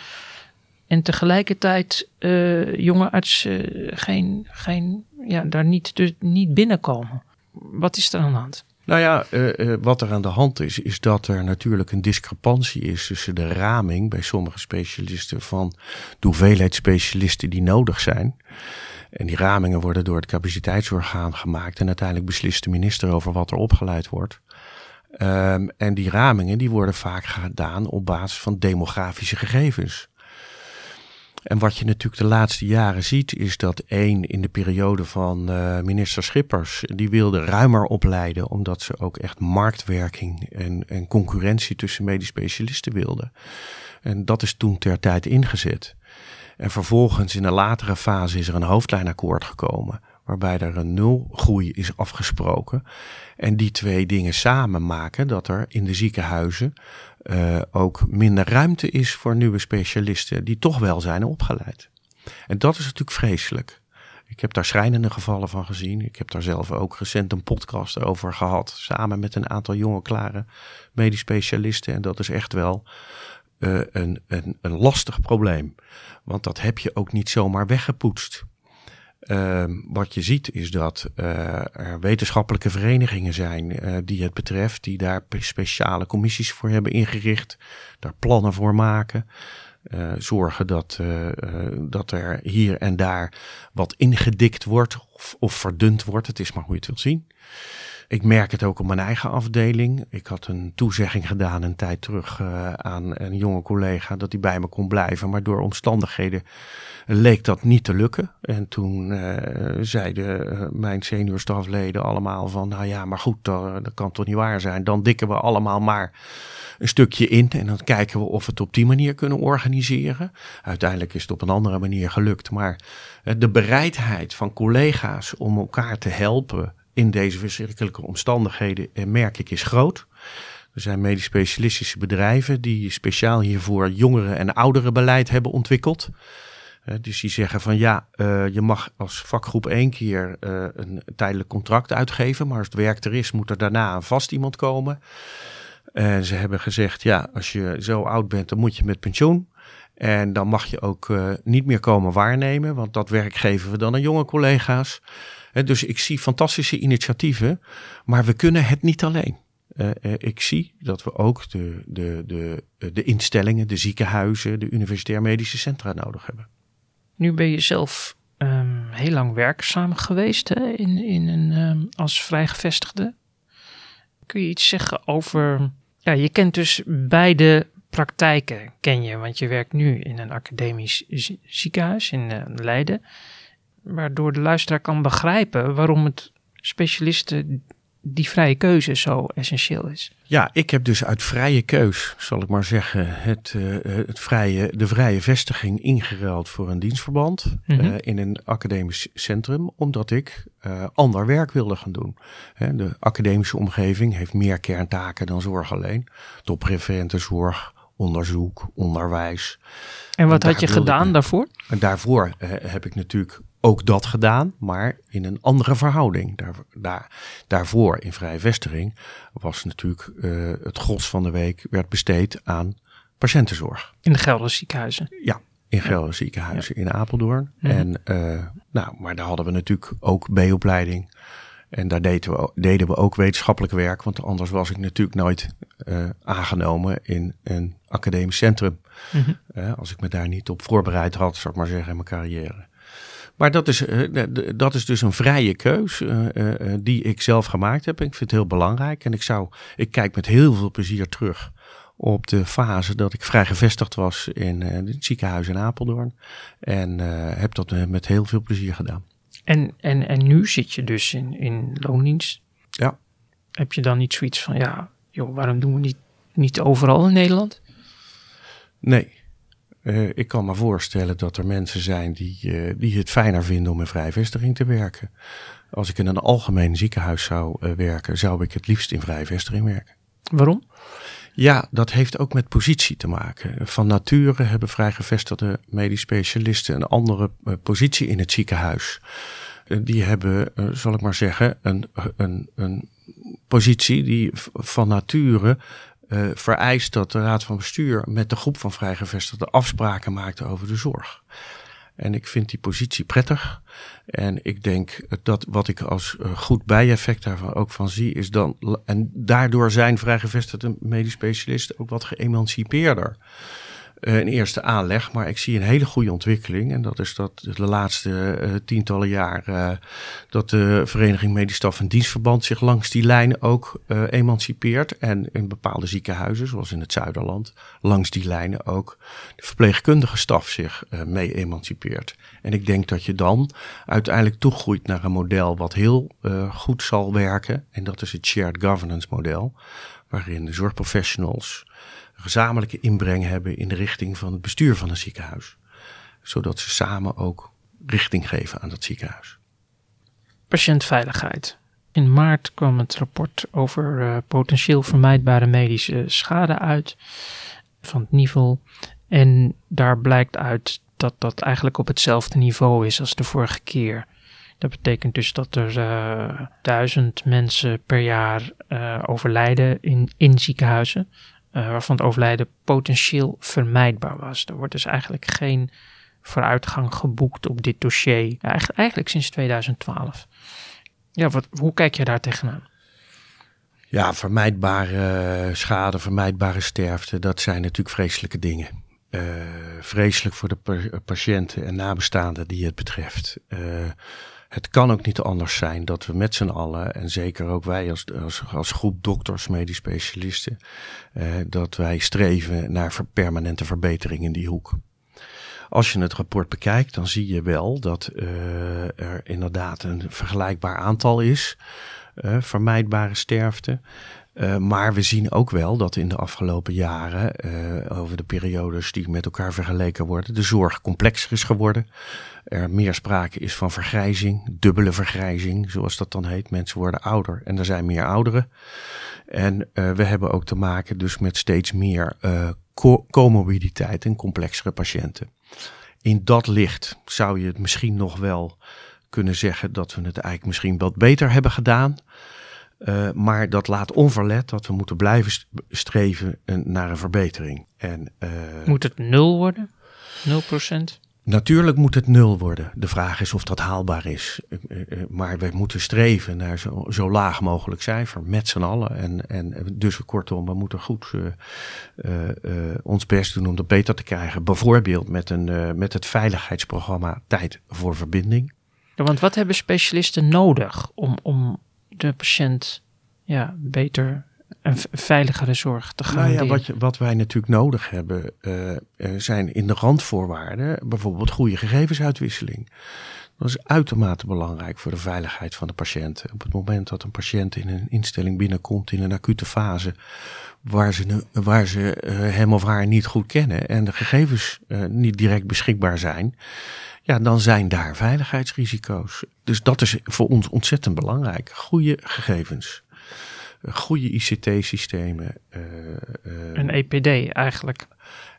En tegelijkertijd uh, jonge artsen geen, geen, ja, daar niet, dus niet binnenkomen. Wat is er aan de hand? Nou ja, uh, uh, wat er aan de hand is, is dat er natuurlijk een discrepantie is tussen de raming bij sommige specialisten van de hoeveelheid specialisten die nodig zijn. En die ramingen worden door het capaciteitsorgaan gemaakt en uiteindelijk beslist de minister over wat er opgeleid wordt. Um, en die ramingen die worden vaak gedaan op basis van demografische gegevens. En wat je natuurlijk de laatste jaren ziet, is dat één in de periode van uh, minister Schippers, die wilde ruimer opleiden, omdat ze ook echt marktwerking en, en concurrentie tussen medisch specialisten wilden. En dat is toen ter tijd ingezet. En vervolgens in een latere fase is er een hoofdlijnakkoord gekomen, waarbij er een nulgroei is afgesproken. En die twee dingen samen maken dat er in de ziekenhuizen uh, ook minder ruimte is voor nieuwe specialisten die toch wel zijn opgeleid. En dat is natuurlijk vreselijk. Ik heb daar schrijnende gevallen van gezien. Ik heb daar zelf ook recent een podcast over gehad. Samen met een aantal jonge, klare medisch specialisten. En dat is echt wel uh, een, een, een lastig probleem. Want dat heb je ook niet zomaar weggepoetst. Uh, wat je ziet is dat uh, er wetenschappelijke verenigingen zijn uh, die het betreft, die daar speciale commissies voor hebben ingericht, daar plannen voor maken. zorgen dat, dat er hier en daar wat ingedikt wordt of, of verdund wordt. Het is maar hoe je het wilt zien. Ik merk het ook op mijn eigen afdeling. Ik had een toezegging gedaan een tijd terug uh, aan een jonge collega dat hij bij me kon blijven. Maar door omstandigheden leek dat niet te lukken. En toen uh, zeiden uh, mijn seniorstafleden allemaal van, nou ja, maar goed, dat, dat kan toch niet waar zijn. Dan dikken we allemaal maar een stukje in en dan kijken we of we het op die manier kunnen organiseren. Uiteindelijk is het op een andere manier gelukt, maar de bereidheid van collega's om elkaar te helpen in deze verschrikkelijke omstandigheden eh, merk ik is groot. Er zijn medisch specialistische bedrijven die speciaal hiervoor jongeren- en ouderenbeleid hebben ontwikkeld. Uh, dus die zeggen van ja, uh, je mag als vakgroep één keer een tijdelijk contract uitgeven, maar als het werk er is, moet er daarna een vast iemand komen. En ze hebben gezegd ja, als je zo oud bent, dan moet je met pensioen. En dan mag je ook niet meer komen waarnemen, want dat werk geven we dan aan jonge collega's dus ik zie fantastische initiatieven, maar we kunnen het niet alleen. Uh, uh, ik zie dat we ook de, de, de, de instellingen, de ziekenhuizen, de universitair medische centra nodig hebben. Nu ben je zelf um, heel lang werkzaam geweest hè, in, in een, um, als vrijgevestigde. Kun je iets zeggen over. Ja, je kent dus beide praktijken, ken je, want je werkt nu in een academisch ziekenhuis in Leiden waardoor de luisteraar kan begrijpen waarom het specialisten die vrije keuze zo essentieel is. Ja, ik heb dus uit vrije keus, zal ik maar zeggen, het, uh, het vrije, de vrije vestiging ingeruild voor een dienstverband mm -hmm. uh, in een academisch centrum, omdat ik uh, ander werk wilde gaan doen. Hè, de academische omgeving heeft meer kerntaken dan zorg alleen. Toppreferente zorg, onderzoek, onderwijs. En wat en had je gedaan ik, daarvoor? En daarvoor heb ik natuurlijk ook dat gedaan, maar in een andere verhouding. Daar, daar, daarvoor in Vrije Vestiging was natuurlijk uh, het gros van de week werd besteed aan patiëntenzorg. In de Gelderse ziekenhuizen? Ja, in Gelderse ziekenhuizen in Apeldoorn. Mm -hmm. En uh, nou, maar daar hadden we natuurlijk ook B-opleiding. En daar deden we, deden we ook wetenschappelijk werk, want anders was ik natuurlijk nooit uh, aangenomen in een academisch centrum. Mm -hmm. als ik me daar niet op voorbereid had, zou ik maar zeggen, in mijn carrière. Maar dat is, uh, dat is dus een vrije keus uh, uh, die ik zelf gemaakt heb. Ik vind het heel belangrijk. En ik, zou, ik kijk met heel veel plezier terug op de fase dat ik vrij gevestigd was in het ziekenhuis in Apeldoorn. En heb dat met heel veel plezier gedaan. En, en, en nu zit je dus in, in loondienst. Ja. Heb je dan niet zoiets van, ja, joh, waarom doen we niet, niet overal in Nederland? Nee, uh, ik kan me voorstellen dat er mensen zijn die, uh, die het fijner vinden om in vrijvestiging te werken. Als ik in een algemeen ziekenhuis zou uh, werken, zou ik het liefst in vrijvestiging werken. Waarom? Ja, dat heeft ook met positie te maken. Van nature hebben vrijgevestigde medisch specialisten een andere positie in het ziekenhuis. Die hebben, zal ik maar zeggen, een, een, een positie die van nature vereist dat de raad van bestuur met de groep van vrijgevestigden afspraken maakt over de zorg. En ik vind die positie prettig. En ik denk dat wat ik als goed bijeffect daarvan ook van zie, is dan. En daardoor zijn vrijgevestigde medisch specialisten ook wat geëmancipeerder een eerste aanleg. Maar ik zie een hele goede ontwikkeling. En dat is dat de laatste uh, tientallen jaar uh, dat de Vereniging Medisch Staf en Dienstverband zich langs die lijn ook emancipeert. En in bepaalde ziekenhuizen, zoals in het Zuiderland, langs die lijnen ook de verpleegkundige staf zich mee emancipeert. En ik denk dat je dan uiteindelijk toegroeit naar een model wat heel goed zal werken. En dat is het shared governance model. Waarin de zorgprofessionals gezamenlijke inbreng hebben in de richting van het bestuur van een ziekenhuis. Zodat ze samen ook richting geven aan dat ziekenhuis. Patiëntveiligheid. In maart kwam het rapport over uh, potentieel vermijdbare medische schade uit van het niveau. En daar blijkt uit dat dat eigenlijk op hetzelfde niveau is als de vorige keer. Dat betekent dus dat er uh, duizend mensen per jaar uh, overlijden in ziekenhuizen. Uh, waarvan het overlijden potentieel vermijdbaar was. Er wordt dus eigenlijk geen vooruitgang geboekt op dit dossier. Eigenlijk, eigenlijk, sinds 2012. Ja, wat, hoe kijk je daar tegenaan? Ja, vermijdbare schade, vermijdbare sterfte, dat zijn natuurlijk vreselijke dingen. Uh, vreselijk voor de patiënten en nabestaanden die het betreft. Uh, het kan ook niet anders zijn dat we met z'n allen, en zeker ook wij als, als, als groep dokters, medisch specialisten, eh, dat wij streven naar permanente verbetering in die hoek. Als je het rapport bekijkt, dan zie je wel dat uh, er inderdaad een vergelijkbaar aantal is. Uh, vermijdbare sterfte. Uh, maar we zien ook wel dat in de afgelopen jaren, over de periodes die met elkaar vergeleken worden, de zorg complexer is geworden. Er meer sprake is van vergrijzing, dubbele vergrijzing, zoals dat dan heet. Mensen worden ouder en er zijn meer ouderen. En uh, we hebben ook te maken dus met steeds meer co comorbiditeit en complexere patiënten. In dat licht zou je het misschien nog wel kunnen zeggen dat we het eigenlijk misschien wat beter hebben gedaan. Uh, maar dat laat onverlet dat we moeten blijven streven naar een verbetering. En, moet het nul worden? 0 procent? Natuurlijk moet het nul worden. De vraag is of dat haalbaar is. Uh, maar we moeten streven naar zo, zo laag mogelijk cijfer met z'n allen. En, en dus kortom, we moeten goed ons best doen om dat beter te krijgen. Bijvoorbeeld met, een, met het veiligheidsprogramma Tijd voor Verbinding. Want wat hebben specialisten nodig om, om de patiënt ja, beter en veiligere zorg te gaan. Nou ja, wat, wat wij natuurlijk nodig hebben, uh, zijn in de randvoorwaarden bijvoorbeeld goede gegevensuitwisseling. Dat is uitermate belangrijk voor de veiligheid van de patiënten. Op het moment dat een patiënt in een instelling binnenkomt in een acute fase, waar ze, waar ze uh, hem of haar niet goed kennen en de gegevens uh, niet direct beschikbaar zijn, ja, dan zijn daar veiligheidsrisico's. Dus dat is voor ons ontzettend belangrijk. Goede gegevens, goede ICT-systemen. Uh, uh, een EPD eigenlijk.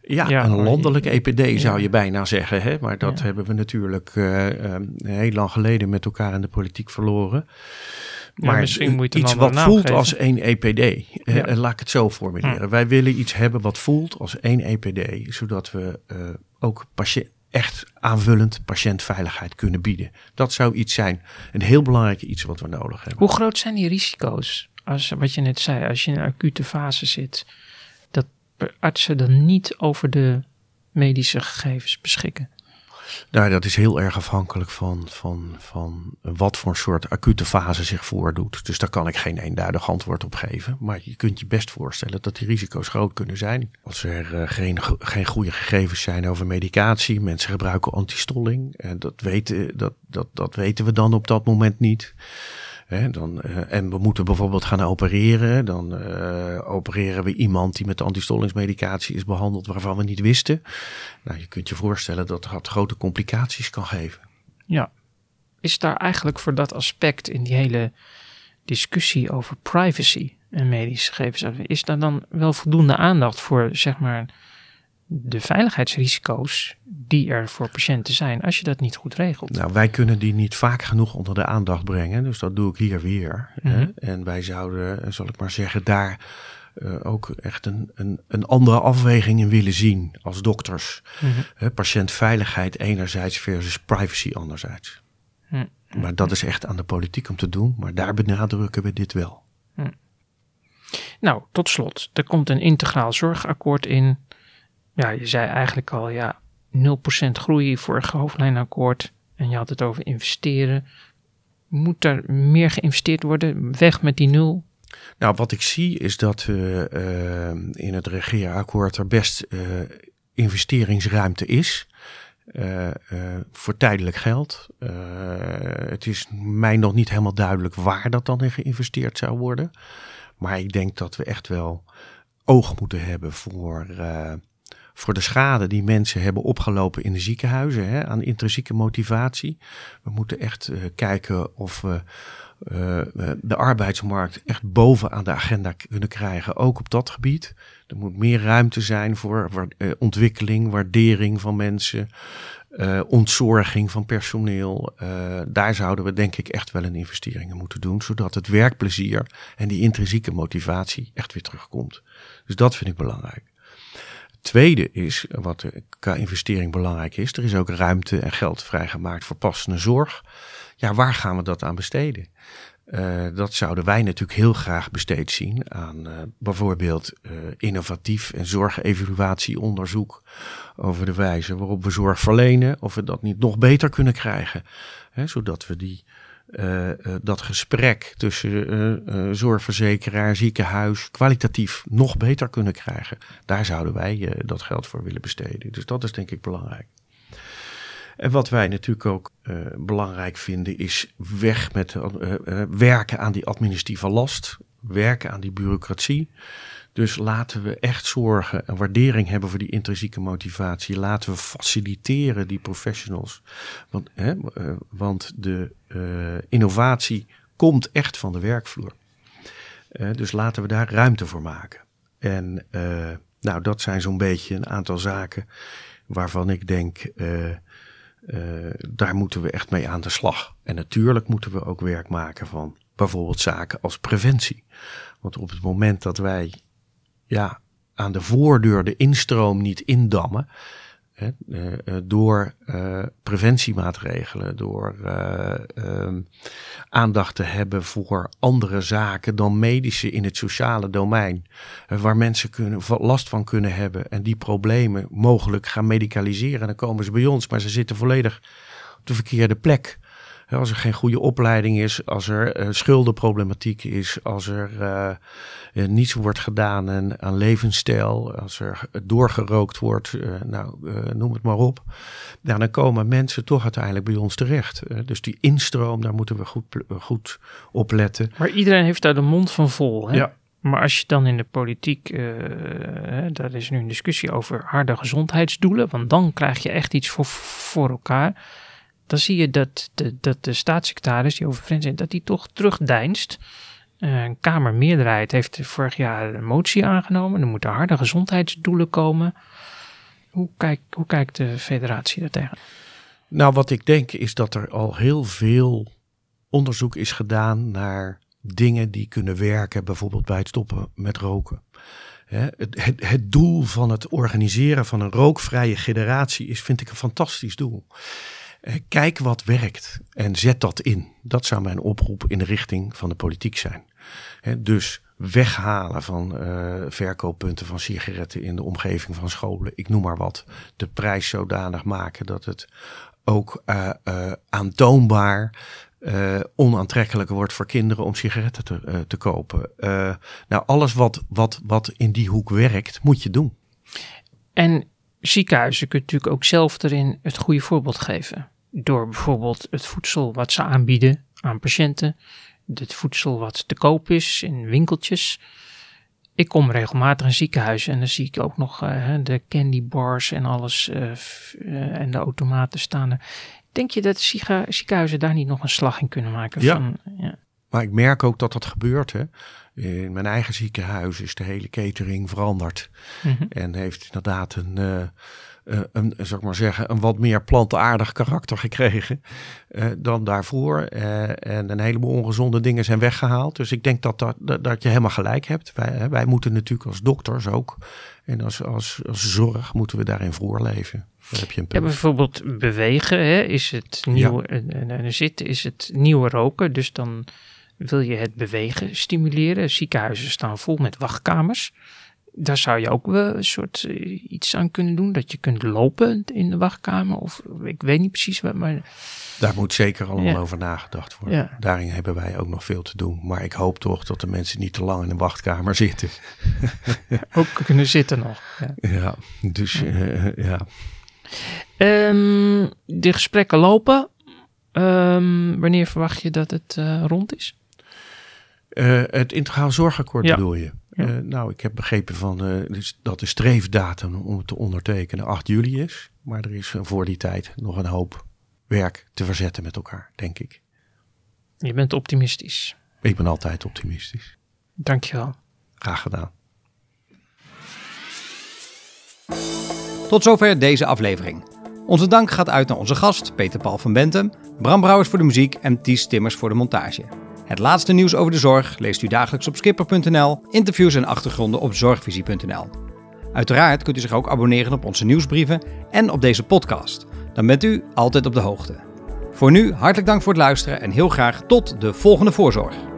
Ja, ja, een landelijk EPD zou je bijna zeggen. Hè? Maar dat ja. hebben we natuurlijk uh, heel lang geleden met elkaar in de politiek verloren. Maar misschien moet je iets wat voelt geven. als één EPD. Laat ik het zo formuleren. Hm. Wij willen iets hebben wat voelt als één EPD. Zodat we ook echt aanvullend patiëntveiligheid kunnen bieden. Dat zou iets zijn, een heel belangrijk iets wat we nodig hebben. Hoe groot zijn die risico's? Als, wat je net zei, als je in een acute fase zit, dat artsen dan niet over de medische gegevens beschikken? Nou, dat is heel erg afhankelijk van, van, van wat voor soort acute fase zich voordoet. Dus daar kan ik geen eenduidig antwoord op geven. Maar je kunt je best voorstellen dat die risico's groot kunnen zijn. Als er uh, geen, geen goede gegevens zijn over medicatie, mensen gebruiken antistolling. En dat weten, dat, dat, dat weten we dan op dat moment niet. Dan, uh, en we moeten bijvoorbeeld gaan opereren. Dan uh, opereren we iemand die met antistollingsmedicatie is behandeld waarvan we niet wisten. Nou, je kunt je voorstellen dat dat grote complicaties kan geven. Ja. Is daar eigenlijk voor dat aspect in die hele discussie over privacy en medische gegevens. Is daar dan wel voldoende aandacht voor, zeg maar, de veiligheidsrisico's die er voor patiënten zijn als je dat niet goed regelt? Nou, wij kunnen die niet vaak genoeg onder de aandacht brengen. Dus dat doe ik hier weer. hè. Mhm. En wij zouden, zal ik maar zeggen, daar eh, ook echt een, een, een andere afweging in willen zien als dokters. Mhm. Hè, patiëntveiligheid enerzijds versus privacy anderzijds. Hm. Maar dat is echt aan de politiek om te doen. Maar daar benadrukken we dit wel. Nou, tot slot, er komt een integraal zorgakkoord in. Ja, je zei eigenlijk al, ja, 0% groei vorige hoofdlijnakkoord. En je had het over investeren. Moet er meer geïnvesteerd worden? Weg met die nul? Nou, wat ik zie is dat eh, eh, in het regeerakkoord er best eh, investeringsruimte is. eh, voor tijdelijk geld. Het is mij nog niet helemaal duidelijk waar dat dan in geïnvesteerd zou worden. Maar ik denk dat we echt wel oog moeten hebben voor, voor de schade die mensen hebben opgelopen in de ziekenhuizen hè, aan intrinsieke motivatie. We moeten echt eh, kijken of we eh, eh, de arbeidsmarkt echt bovenaan de agenda kunnen krijgen, ook op dat gebied. Er moet meer ruimte zijn voor ontwikkeling, waardering van mensen, ontzorging van personeel. Daar zouden we denk ik echt wel een investering in moeten doen, zodat het werkplezier en die intrinsieke motivatie echt weer terugkomt. Dus dat vind ik belangrijk. Tweede is, wat qua investering belangrijk is, er is ook ruimte en geld vrijgemaakt voor passende zorg. Ja, waar gaan we dat aan besteden? Eh, dat zouden wij natuurlijk heel graag besteed zien aan eh, bijvoorbeeld eh, innovatief en zorgevaluatieonderzoek over de wijze waarop we zorg verlenen, of we dat niet nog beter kunnen krijgen. Hè, zodat we die, eh, dat gesprek tussen eh, zorgverzekeraar, ziekenhuis kwalitatief nog beter kunnen krijgen. Daar zouden wij dat geld voor willen besteden. Dus dat is denk ik belangrijk. En wat wij natuurlijk ook eh, belangrijk vinden is weg met eh, werken aan die administratieve last, werken aan die bureaucratie. Dus laten we echt zorgen en waardering hebben voor die intrinsieke motivatie. Laten we faciliteren die professionals. Want, hè, want de innovatie komt echt van de werkvloer. Eh, dus laten we daar ruimte voor maken. En eh, nou, dat zijn zo'n beetje een aantal zaken waarvan ik denk, eh, eh, daar moeten we echt mee aan de slag. En natuurlijk moeten we ook werk maken van bijvoorbeeld zaken als preventie. Want op het moment dat wij ja, aan de voordeur de instroom niet indammen, eh, eh, door eh, preventiemaatregelen, door eh, ehm, aandacht te hebben voor andere zaken dan medische in het sociale domein, waar mensen kunnen, last van kunnen hebben en die problemen mogelijk gaan medicaliseren. Dan komen ze bij ons, maar ze zitten volledig op de verkeerde plek. Als er geen goede opleiding is, als er eh, schuldenproblematiek is, als er eh, eh, niets wordt gedaan en, aan levensstijl, als er doorgerookt wordt, nou, noem het maar op. Nou, dan komen mensen toch uiteindelijk bij ons terecht. Dus die instroom, daar moeten we goed, goed op letten. Maar iedereen heeft daar de mond van vol. Hè? Ja. Maar als je dan in de politiek, daar is nu een discussie over harde gezondheidsdoelen, want dan krijg je echt iets voor, voor elkaar. Dan zie je dat de, dat de staatssecretaris die over Friends dat die toch terugdeinst. Een Kamermeerderheid heeft vorig jaar een motie aangenomen. Er moeten harde gezondheidsdoelen komen. Hoe, kijkt hoe kijkt de federatie daar tegen? Nou, wat ik denk is dat er al heel veel onderzoek is gedaan naar dingen die kunnen werken, bijvoorbeeld bij het stoppen met roken. Het, het, het doel van het organiseren van een rookvrije generatie is, vind ik, een fantastisch doel. Eh, Kijk wat werkt en zet dat in. Dat zou mijn oproep in de richting van de politiek zijn. Dus weghalen van eh, verkooppunten van sigaretten in de omgeving van scholen. Ik noem maar wat. De prijs zodanig maken dat het ook eh, aantoonbaar eh, onaantrekkelijker wordt voor kinderen om sigaretten te, te kopen. Nou, alles wat, wat, wat in die hoek werkt, moet je doen. En ziekenhuizen kunnen natuurlijk ook zelf erin het goede voorbeeld geven. Door bijvoorbeeld het voedsel wat ze aanbieden aan patiënten. Het voedsel wat te koop is in winkeltjes. Ik kom regelmatig in ziekenhuizen en dan zie ik ook nog eh, de candy bars en alles eh, eh, en de automaten staan er. Denk je dat ziekenhu- ziekenhuizen daar niet nog een slag in kunnen maken? Ja. Van, ja. Maar ik merk ook dat dat gebeurt. Hè. In mijn eigen ziekenhuis is de hele catering veranderd. Mhm. En heeft inderdaad een, eh, eh, een, zou ik maar zeggen, een wat meer plantaardig karakter gekregen eh, dan daarvoor. Eh, en een heleboel ongezonde dingen zijn weggehaald. Dus ik denk dat, dat, dat, je helemaal gelijk hebt. Wij, wij moeten natuurlijk als dokters ook. En als, als, als zorg moeten we daarin voorleven. Daar heb je een Ja, punt. bijvoorbeeld bewegen hè, is het nieuwe, en, en, en zitten is het nieuwe roken. Dus dan wil je het bewegen stimuleren. Ziekenhuizen staan vol met wachtkamers. Daar zou je ook wel een soort eh, iets aan kunnen doen. Dat je kunt lopen in de wachtkamer. Of ik weet niet precies wat, maar Daar moet zeker allemaal Ja. over nagedacht worden. Ja. Daarin hebben wij ook nog veel te doen. Maar ik hoop toch dat de mensen niet te lang in een wachtkamer zitten. ook kunnen zitten nog. Ja. Ja, dus eh, ja. Ehm, de gesprekken lopen. Ehm, wanneer verwacht je dat het eh, rond is? Eh, het integraal zorgakkoord Ja. bedoel je? Ja. Eh, nou, ik heb begrepen van, eh, dus dat de streefdatum om het te ondertekenen 8 juli is. Maar er is voor die tijd nog een hoop werk te verzetten met elkaar, denk ik. Je bent optimistisch. Ik ben altijd optimistisch. Dankjewel. Graag gedaan. Tot zover deze aflevering. Onze dank gaat uit naar onze gast Peter Paul van Bentem, Bram Brouwers voor de muziek en Ties Timmers voor de montage. Het laatste nieuws over de zorg leest u dagelijks op skipper.nl, interviews en achtergronden op zorgvisie.nl. Uiteraard kunt u zich ook abonneren op onze nieuwsbrieven en op deze podcast. Dan bent u altijd op de hoogte. Voor nu hartelijk dank voor het luisteren en heel graag tot de volgende voorzorg.